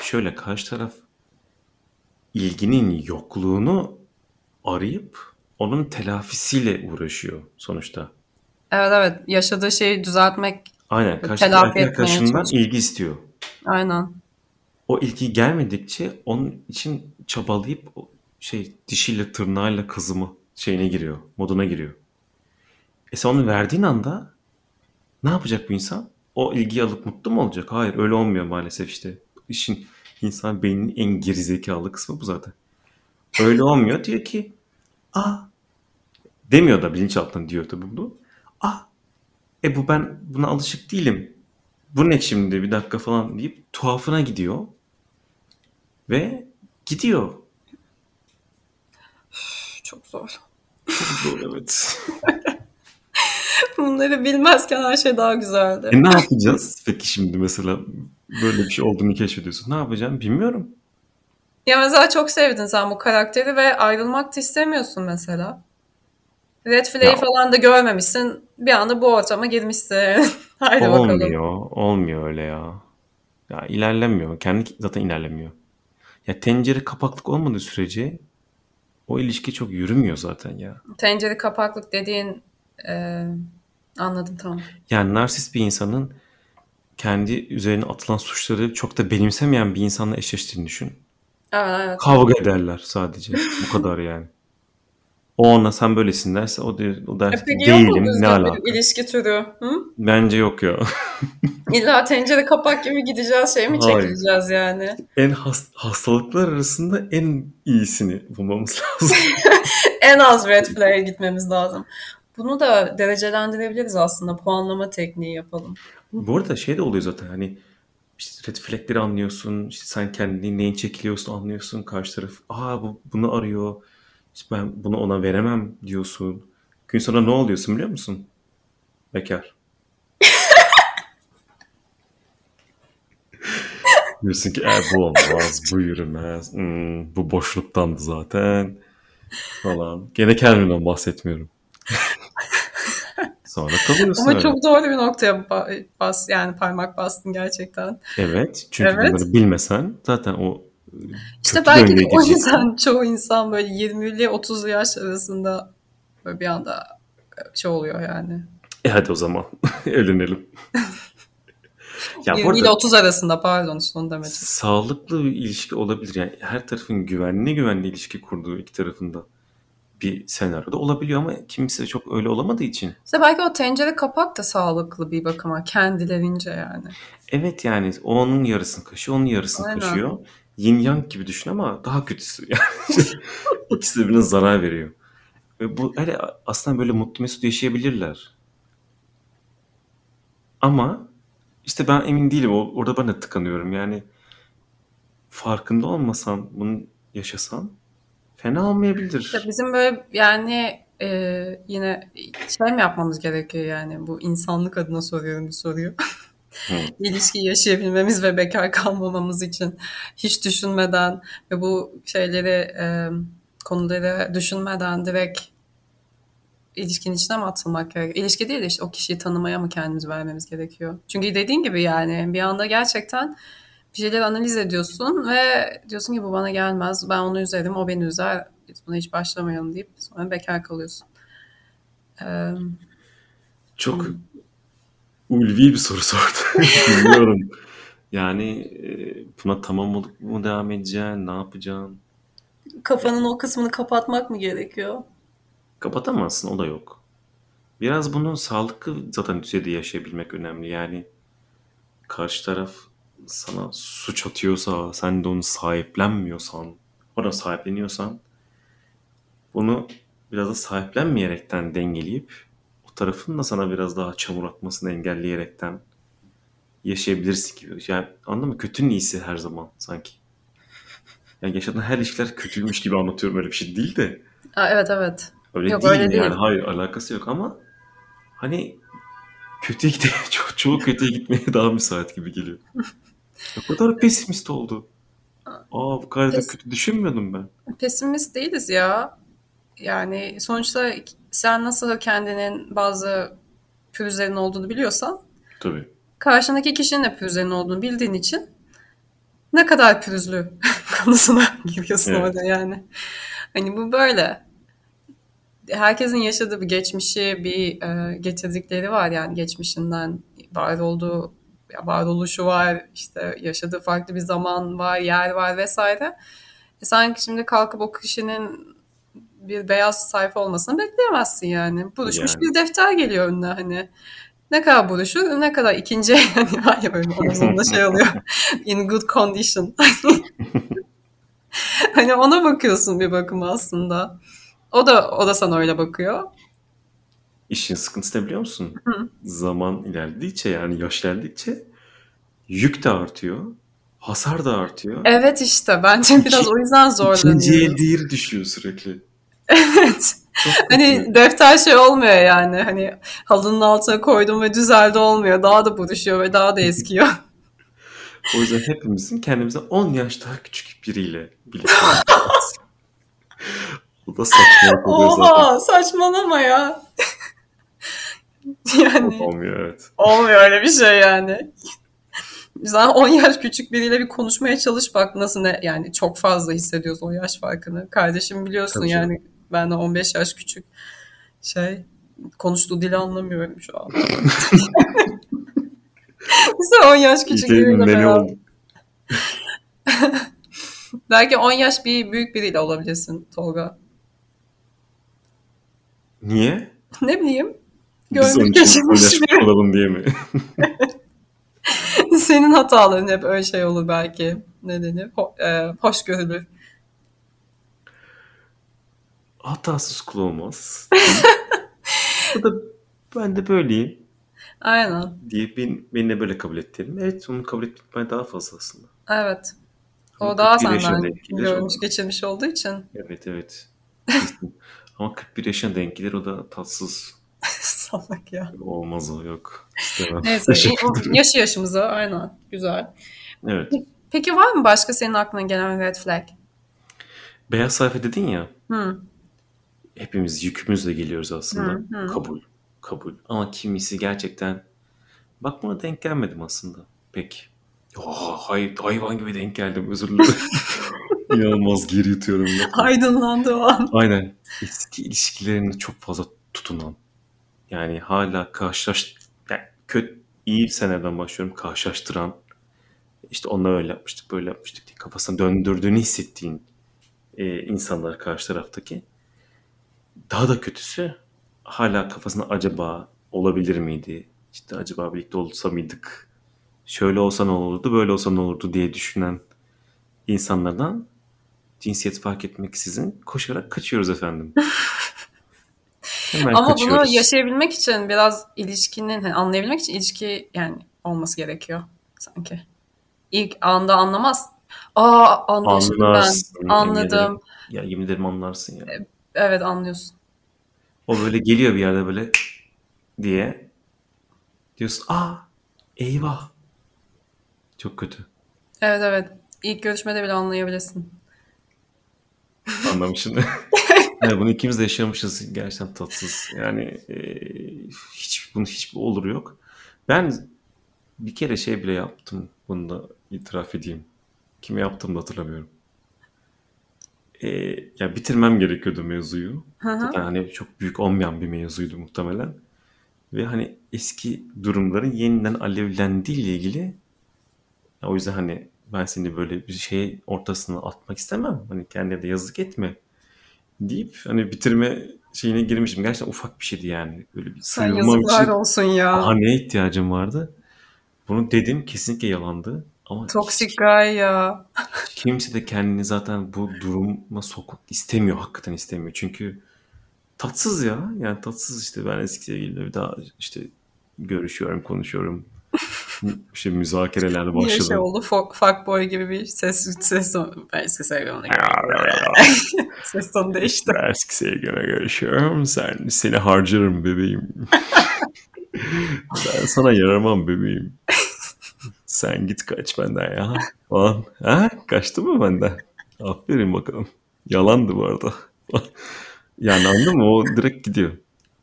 şöyle karşı taraf ilginin yokluğunu arayıp onun telafisiyle uğraşıyor sonuçta. Evet evet yaşadığı şeyi düzeltmek Aynen. Karşı telafi arkadaşından ilgi istiyor. Aynen. O ilgi gelmedikçe onun için çabalayıp şey dişiyle tırnağıyla kızımı şeyine giriyor. Moduna giriyor. E sen onu verdiğin anda ne yapacak bu insan? O ilgiyi alıp mutlu mu olacak? Hayır öyle olmuyor maalesef işte. İşin insan beyninin en gerizekalı kısmı bu zaten. Öyle olmuyor. Diyor ki aa demiyor da bilinçaltından diyor tabii bunu. Ah e bu ben buna alışık değilim. Bu ne şimdi bir dakika falan deyip tuhafına gidiyor. Ve gidiyor. Çok zor. Çok zor evet. Bunları bilmezken her şey daha güzeldi. E ne yapacağız peki şimdi mesela böyle bir şey olduğunu keşfediyorsun. Ne yapacağım bilmiyorum. Ya mesela çok sevdin sen bu karakteri ve ayrılmak da istemiyorsun mesela. Red Flag'i falan da görmemişsin. Bir anda bu ortama girmişsin. Haydi olmuyor, bakalım. Olmuyor öyle ya. Ya ilerlemiyor. Kendi zaten ilerlemiyor. Ya tencere kapaklık olmadığı sürece o ilişki çok yürümüyor zaten ya. Tencere kapaklık dediğin e, anladım tamam. Yani narsist bir insanın kendi üzerine atılan suçları çok da benimsemeyen bir insanla eşleştiğini düşün. Evet, evet. Kavga ederler sadece. Bu kadar yani. O ona sen böylesin derse o, der, o der e Peki değilim ne alaka. Bir ilişki türü? Hı? Bence yok ya. İlla tencere kapak gibi gideceğiz şey mi Hayır. çekileceğiz yani? En has, hastalıklar arasında en iyisini bulmamız lazım. en az red flag'e gitmemiz lazım. Bunu da derecelendirebiliriz aslında. Puanlama tekniği yapalım. Bu arada şey de oluyor zaten hani işte red flagleri anlıyorsun. İşte sen kendini neyin çekiliyorsun anlıyorsun. Karşı taraf aa bu bunu arıyor. İşte ben bunu ona veremem diyorsun. Gün sonra ne oluyorsun biliyor musun? Bekar. diyorsun ki e, bu olmaz, bu yürümez, hmm, bu boşluktandı zaten falan. Gene kendimden bahsetmiyorum. Sonra kalıyorsun Ama öyle. çok doğru bir noktaya bas yani parmak bastın gerçekten. Evet. Çünkü Evet. bunları bilmesen zaten o İşte belki de o yüzden çoğu insan böyle 20'li 30'lu yaş arasında böyle bir anda şey oluyor yani. E hadi o zaman evlenelim. ya bu 20 ile arada 30 arasında pardon işte onu demek istedim. sağlıklı bir ilişki olabilir. Yani her tarafın güvenli güvenli ilişki kurduğu iki tarafında bir senaryoda olabiliyor ama kimse çok öyle olamadığı için. İşte belki o tencere kapak da sağlıklı bir bakıma kendilerince yani. Evet yani onun yarısını kaşıyor, onun yarısını Aynen. kaşıyor. Yin yang gibi düşün ama daha kötüsü. Yani ikisi birbirine zarar veriyor. Ve bu öyle aslında böyle mutlu mesut yaşayabilirler. Ama işte ben emin değilim. Orada ben de tıkanıyorum. Yani farkında olmasan bunu yaşasan fena olmayabilir. İşte bizim böyle yani e, yine şey mi yapmamız gerekiyor yani bu insanlık adına soruyorum bu soruyu. Hı. İlişki yaşayabilmemiz ve bekar kalmamamız için hiç düşünmeden ve bu şeyleri e, konuları düşünmeden direkt ilişkinin içine mi atılmak gerekiyor? İlişki değil de işte o kişiyi tanımaya mı kendimizi vermemiz gerekiyor? Çünkü dediğin gibi yani bir anda gerçekten bir şeyleri analiz ediyorsun ve diyorsun ki bu bana gelmez. Ben onu üzerim, o beni üzer. Biz buna hiç başlamayalım deyip sonra bekar kalıyorsun. Ee, Çok ulvi bir soru sordu. Bilmiyorum. Yani buna tamam olup mu devam edeceksin? Ne yapacaksın? kafanın o kısmını kapatmak mı gerekiyor? Kapatamazsın o da yok. Biraz bunu sağlıklı zaten düzeyde yaşayabilmek önemli. Yani karşı taraf sana suç atıyorsa, sen de onu sahiplenmiyorsan, ona sahipleniyorsan bunu biraz da sahiplenmeyerekten dengeleyip o tarafın da sana biraz daha çamur atmasını engelleyerekten yaşayabilirsin gibi. Yani anladın mı? Kötünün iyisi her zaman sanki. Yani yaşadığın her ilişkiler kötüymüş gibi anlatıyorum öyle bir şey değil de. Aa, evet evet. Öyle Yok, değil öyle değil. yani hayır alakası yok ama hani kötüye gide çok çoğu kötüye gitmeye daha müsait gibi geliyor. O kadar pesimist oldu. Aa bu kadar da Pes- kötü düşünmüyordum ben. Pesimist değiliz ya. Yani sonuçta sen nasıl kendinin bazı pürüzlerin olduğunu biliyorsan Tabii. karşındaki kişinin de pürüzlerin olduğunu bildiğin için ne kadar pürüzlü konusuna giriyorsun Evet. orada yani. Hani bu böyle. Herkesin yaşadığı bir geçmişi, bir e, getirdikleri var yani geçmişinden var olduğu, varoluşu var, işte yaşadığı farklı bir zaman var, yer var vesaire. E sanki şimdi kalkıp o kişinin bir beyaz sayfa olmasını bekleyemezsin yani. Buruşmuş Yani. bir defter geliyor önüne hani. Ne kadar buruşur, ne kadar ikinci hani var ya böyle Amazon'da şey oluyor. In good condition. hani ona bakıyorsun bir bakıma aslında. O da o da sana öyle bakıyor. İşin sıkıntısı ne biliyor musun? Hı. Zaman ilerledikçe yani yaş ilerledikçe yük de artıyor. Hasar da artıyor. Evet işte bence biraz o yüzden İkinci el zorlanıyoruz. değeri düşüyor sürekli. Evet. Hani defter şey olmuyor yani. Hani halının altına koydum ve düzeldi olmuyor. Daha da buruşuyor ve daha da eskiyor. O yüzden hepimizin kendimize 10 yaş daha küçük biriyle birlikte Bu da saçmalık oluyor zaten. Oha saçmalama ya. yani Olmuyor evet. olmuyor öyle bir şey yani. Sen 10 yaş küçük biriyle bir konuşmaya çalış bak nasıl ne yani çok fazla hissediyoruz o yaş farkını. Kardeşim biliyorsun Tabii yani benden 15 yaş küçük şey konuştuğu dili anlamıyorum şu an. Sen 10 yaş küçük biriyle beraber. Belki 10 yaş bir büyük biriyle olabilirsin Tolga. Niye? Ne bileyim. Biz onun için 10 yaş geçirmiş küçük olalım diye mi? Senin hataların hep öyle şey olur belki. Ne denir? Ho- e, hoş görülür. Hatasız kul olmaz. Bu da ben de böyleyim Aynen. diye ben, beni de böyle kabul ettirelim. Evet onu kabul etmek bana daha fazla aslında. Evet. Ama O daha 41 yaşına senden görmüş geçirmiş olduğu için. Evet evet. Ama 41 yaşına denk gelir o da tatsız. Salak ya. Olmaz o yok. İstemem. Neyse. Yaşı yaşımıza aynen. Güzel. Evet. Peki var mı başka senin aklına gelen red flag? Beyaz sayfa dedin ya. Hı. Hepimiz yükümüzle geliyoruz aslında. Hı, hı. Kabul, kabul. Ama kimisi gerçekten bak buna denk gelmedim aslında. Pek. Oh, hay, hayvan gibi denk geldim özür dilerim. İnanılmaz geri yutuyorum. Aydınlandı o an. Aynen. Eski ilişkilerine çok fazla tutunan. Yani hala karşılaş... Yani kötü, iyi seneden başlıyorum. Karşılaştıran. İşte onunla öyle yapmıştık, böyle yapmıştık diye kafasına döndürdüğünü hissettiğin e, insanlar karşı taraftaki. Daha da kötüsü hala kafasına acaba olabilir miydi? İşte acaba birlikte olsa mıydık? Şöyle olsa ne olurdu, böyle olsa ne olurdu diye düşünen insanlardan cinsiyet fark etmeksizin koşarak kaçıyoruz efendim. Hemen Ama bunu kaçıyoruz. yaşayabilmek için biraz ilişkinin hani anlayabilmek için ilişki yani olması gerekiyor sanki. İlk anda anlamaz. Aa anlaşıldı Anlarsın, ben. Anladım. Ya yemin ederim anlarsın ya. Evet anlıyorsun. O böyle geliyor bir yerde böyle diye diyorsun aa eyvah. Çok kötü. Evet evet. İlk görüşmede bile anlayabilirsin. Anlamışsın. yani bunu ikimiz de yaşamışız. Gerçekten tatsız. Yani e, hiç bunun hiçbir oluru yok. Ben bir kere şey bile yaptım. Bunu da itiraf edeyim. Kime yaptım da hatırlamıyorum. E, ya bitirmem gerekiyordu mevzuyu. Hı hı. Zaten hani çok büyük olmayan bir mevzuydu muhtemelen. Ve hani eski durumların yeniden alevlendiği ile ilgili ya o yüzden hani ben seni böyle bir şey ortasına atmak istemem. Hani kendine de yazık etme deyip hani bitirme şeyine girmişim. Gerçekten ufak bir şeydi yani. Böyle bir Sen yazıklar için olsun ya. daha neye ihtiyacım vardı? Bunu dedim kesinlikle yalandı. Ama Toksik guy ya. kimse de kendini zaten bu duruma sokmak istemiyor. Hakikaten istemiyor. Çünkü tatsız ya. Yani tatsız işte ben eski sevgilimle bir daha işte görüşüyorum, konuşuyorum. İşte müzakereler başladı. şey oldu? Fuck, fuckboy gibi bir ses ses. Ben eski sevgilimle ses tonu değişti. Eski sevgilime görüşüyorum. Sen, seni harcarım bebeğim. ben sana yaramam bebeğim. Sen git kaç benden ya. Falan. Ha? Kaçtı mı benden? Aferin bakalım. Yalandı bu arada. yani anladın mı? O direkt gidiyor.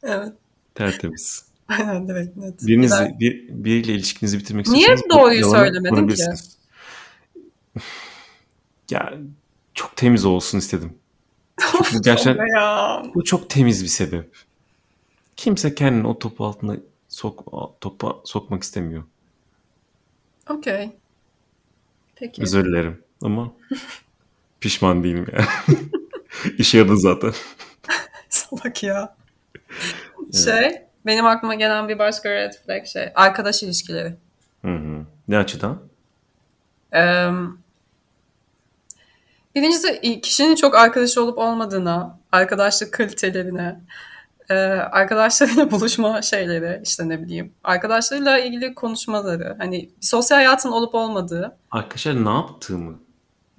Evet. Tertemiz. Aynen direkt net. Biriniz, Güzel. bir, biriyle ilişkinizi bitirmek Niye istiyorsanız bu doğruyu söylemedin ki? Ya çok temiz olsun istedim. Çünkü gerçekten bu çok temiz bir sebep. Kimse kendini o topu altına sok, topa sokmak istemiyor. Okey. Peki. Özür dilerim ama pişman değilim yani. İşe yaradı zaten. Salak ya. Şey, benim aklıma gelen bir başka red flag şey. Arkadaş ilişkileri. Hı hı. Ne açıdan? Ee, birincisi kişinin çok arkadaşı olup olmadığına, arkadaşlık kalitelerine, e, arkadaşlarıyla buluşma şeyleri, işte ne bileyim, arkadaşlarıyla ilgili konuşmaları, hani bir sosyal hayatın olup olmadığı Arkadaşlar ne yaptığımı.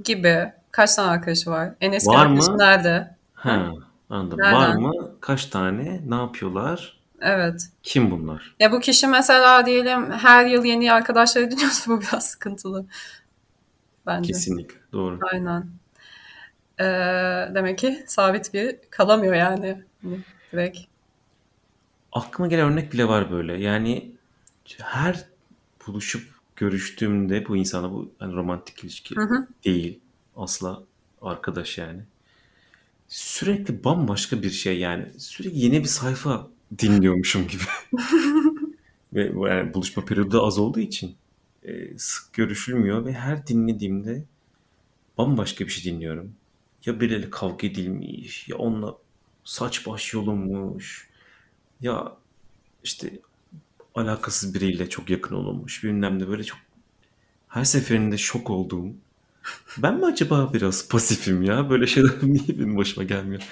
gibi. Kaç tane arkadaşı var? En eski Var arkadaşı mı? nerede? Ha, anladım. Nereden? Var mı? Kaç tane? Ne yapıyorlar? Evet. Kim bunlar? Ya bu kişi mesela diyelim her yıl yeni arkadaşlar ediniyorsa bu biraz sıkıntılı. Bence. Kesinlikle. Doğru. Aynen. Ee, demek ki sabit bir kalamıyor yani. Hani direkt. Aklıma gelen örnek bile var böyle. Yani her buluşup görüştüğümde bu insana bu hani romantik ilişki Hı hı. değil. Asla arkadaş yani. Sürekli bambaşka bir şey yani. Sürekli yeni bir sayfa dinliyormuşum gibi. ve yani buluşma periyodu da az olduğu için e, sık görüşülmüyor ve her dinlediğimde bambaşka bir şey dinliyorum. Ya biriyle kavga edilmiş, ya onunla saç baş yolunmuş, ya işte alakasız biriyle çok yakın olunmuş, bilmem ne böyle çok her seferinde şok olduğum. Ben mi acaba biraz pasifim ya? Böyle şeyler niye benim başıma gelmiyor?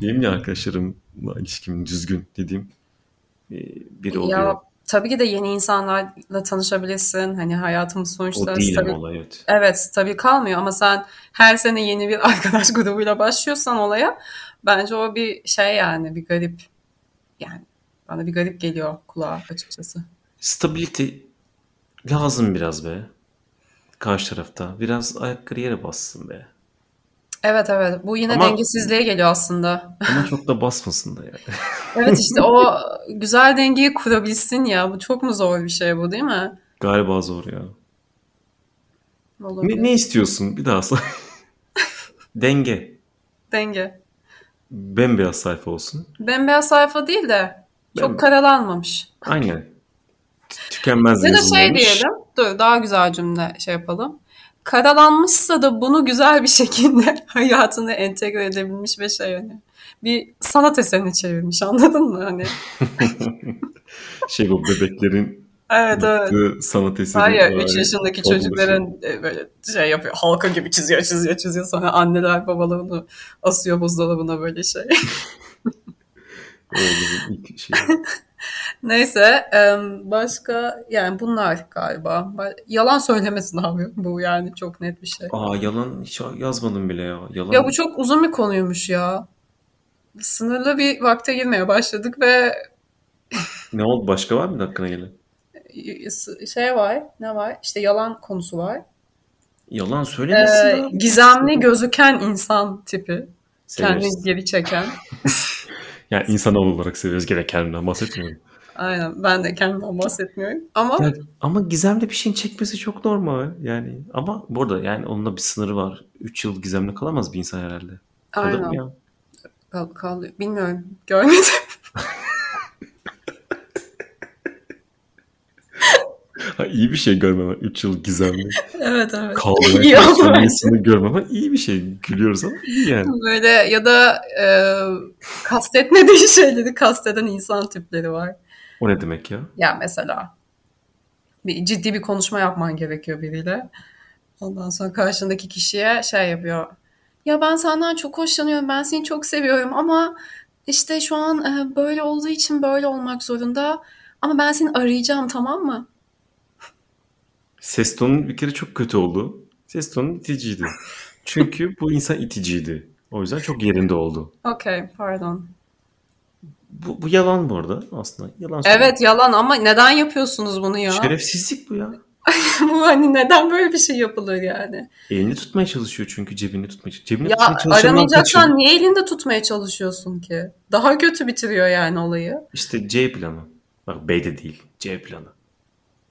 Benim de arkadaşlarımla ilişkim düzgün dediğim biri oluyor. Ya tabii ki de yeni insanlarla tanışabilirsin. Hani hayatımız o sonuçta değil tabii, ama olay evet. evet tabii kalmıyor ama sen her sene yeni bir arkadaş grubuyla başlıyorsan olaya bence o bir şey yani bir garip yani bana bir garip geliyor kulağa açıkçası. Stability lazım biraz be. Karşı tarafta. Biraz ayakları yere bassın be. Evet evet. Bu yine Ama- dengesizliğe geliyor aslında. Ama çok da basmasın da yani. Evet işte o güzel dengeyi kurabilsin ya. Bu çok mu zor bir şey bu değil mi? Galiba zor ya. Olabilir. Ne, ne istiyorsun? Bir daha say. Denge. Denge. Bembeyaz sayfa olsun. Bembeyaz sayfa değil de çok Bembe- karalanmamış. Aynen. Tü- Tükenmez Ya da şey yazılmamış. diyelim. Dur daha güzel cümle şey yapalım. Karalanmışsa da bunu güzel bir şekilde hayatına entegre edebilmiş ve şey hani bir sanat eserine çevirmiş anladın mı? Hani Şey bu bebeklerin evet evet. sanat eseri. Hayır var 3 ya, yaşındaki tablo çocukların e, böyle şey yapıyor halka gibi çiziyor çiziyor çiziyor sonra anneler babalarını asıyor buzdolabına böyle şey. Şeyi. Neyse başka yani bunlar galiba. Ba- Yalan söylemesin abi bu yani çok net bir şey. Aa yalan hiç yazmadım bile ya. Yalan. Ya bu çok uzun bir konuymuş ya. Sınırlı bir vakte girmeye başladık ve Ne oldu? Başka var mı aklına gelen? şey var, ne var? İşte yalan konusu var. Yalan söylemesin Ee, ya. gizemli gözüken insan tipi. Severiz. Kendini geri çeken. Yani insanoğlu olarak seviyoruz. Gene kendimden bahsetmiyorum. Aynen ben de kendimden bahsetmiyorum. Ama Yani, ama gizemli bir şeyin çekmesi çok normal. Yani ama bu arada yani onun da bir sınırı var. 3 yıl gizemli kalamaz bir insan herhalde. Kalır aynen. mı ya? Kal, kalıyor. Bilmiyorum. Görmedim. Ha, iyi bir şey görmemen. 3 yıl gizemli. evet evet. İnsanı görmemen iyi bir şey. Gülüyoruz ama iyi yani. Böyle ya da e, kastetmediği şeyleri kasteden insan tipleri var. O ne demek ya? Ya mesela bir ciddi bir konuşma yapman gerekiyor biriyle. Ondan sonra karşındaki kişiye şey yapıyor. Ya ben senden çok hoşlanıyorum, ben seni çok seviyorum ama işte şu an e, böyle olduğu için böyle olmak zorunda. Ama ben seni arayacağım tamam mı? Ses tonun bir kere çok kötü oldu. Ses tonun iticiydi. Çünkü bu insan iticiydi. O yüzden çok yerinde oldu. Okey, pardon. Bu, bu yalan bu arada aslında. Yalan söylüyor. Evet yalan ama neden yapıyorsunuz bunu ya? Şerefsizlik bu ya. Bu hani neden böyle bir şey yapılır yani? Elini tutmaya çalışıyor çünkü cebini tutmaya çalışıyor. Cebini Ya tutmaya aramayacaksan niye elinde tutmaya çalışıyorsun ki? Daha kötü bitiriyor yani olayı. İşte C planı. Bak B de değil. C planı.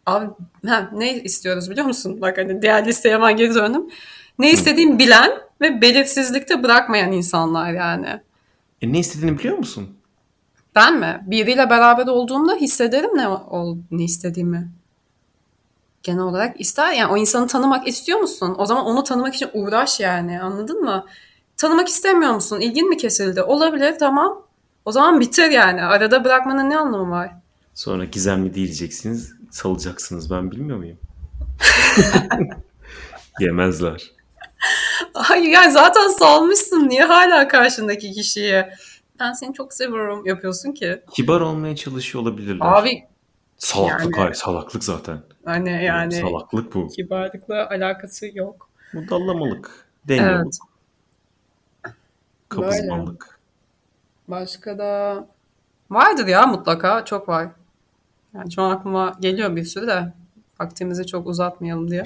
Abi ha, ne istiyoruz biliyor musun? Bak hani diğer listeye hemen geri döndüm. Ne istediğini bilen ve belirsizlikte bırakmayan insanlar yani. E ne istediğini biliyor musun? Ben mi? Biriyle beraber olduğumda hissederim ne, ol, ne istediğimi. Genel olarak ister. Yani o insanı tanımak istiyor musun? O zaman onu tanımak için uğraş yani. Anladın mı? Tanımak istemiyor musun? İlgin mi kesildi? Olabilir tamam. O zaman bitir yani. Arada bırakmanın ne anlamı var? Sonra gizemli diyeceksiniz. Salacaksınız. Ben bilmiyor muyum? Yemezler. Hayır yani zaten salmışsın. Niye hala karşındaki kişiye ben seni çok seviyorum yapıyorsun ki? Kibar olmaya çalışıyor olabilirler. Abi Salaklık yani- hayır. Salaklık zaten. hani yani Salaklık bu. kibarlıkla alakası yok. Bu dallamalık. Dengelik. Evet. Kabızmalık. Başka da vardır ya mutlaka çok var. Yani şu an aklıma geliyor bir sürü de vaktimizi çok uzatmayalım diye.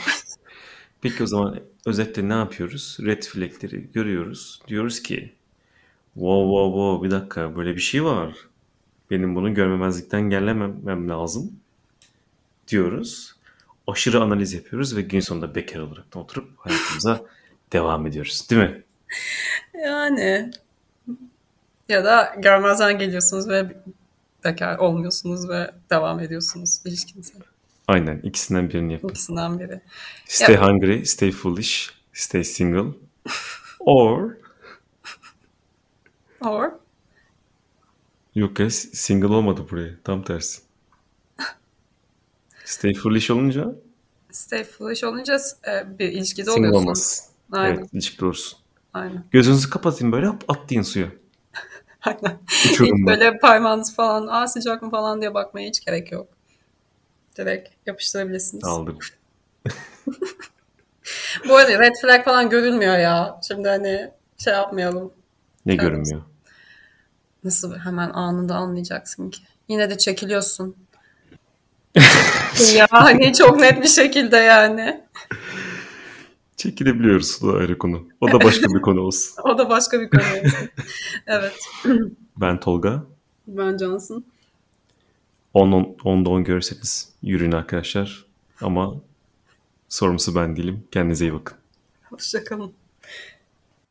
Peki o zaman özetle ne yapıyoruz? Red flagleri görüyoruz. Diyoruz ki wow wow wow bir dakika böyle bir şey var. Benim bunu görmemezlikten gelmemem lazım diyoruz. Aşırı analiz yapıyoruz ve gün sonunda bekar olarak da oturup hayatımıza devam ediyoruz. Değil mi? Yani ya da görmezden geliyorsunuz ve bekar olmuyorsunuz ve devam ediyorsunuz ilişkinize. Aynen ikisinden birini yapın. İkisinden biri. Stay hungry, stay foolish, stay single. Or Or yok ya single olmadı buraya. Tam tersi. Stay foolish olunca stay foolish olunca e, bir ilişkide single oluyorsun. olmaz. Aynen. Evet ilişkide olursun. Aynen. Gözünüzü kapatın böyle hop atlayın suya. Aynen. Böyle parmağınız falan aa sıcak mı falan diye bakmaya hiç gerek yok. Direkt yapıştırabilirsiniz. Aldım. Bu arada red flag falan görülmüyor ya. Şimdi hani şey yapmayalım. Ne Evet. görünmüyor? Nasıl hemen anında anlayacaksın ki. Yine de çekiliyorsun. ya hani çok net bir şekilde yani. Çekilebiliyoruz. O da ayrı konu. O da başka bir konu olsun. O da başka bir konu. evet. Ben Tolga. Ben Johnson. 10'da 10 görürseniz yürüyün arkadaşlar. Ama sorumlusu ben değilim. Kendinize iyi bakın. Hoşçakalın.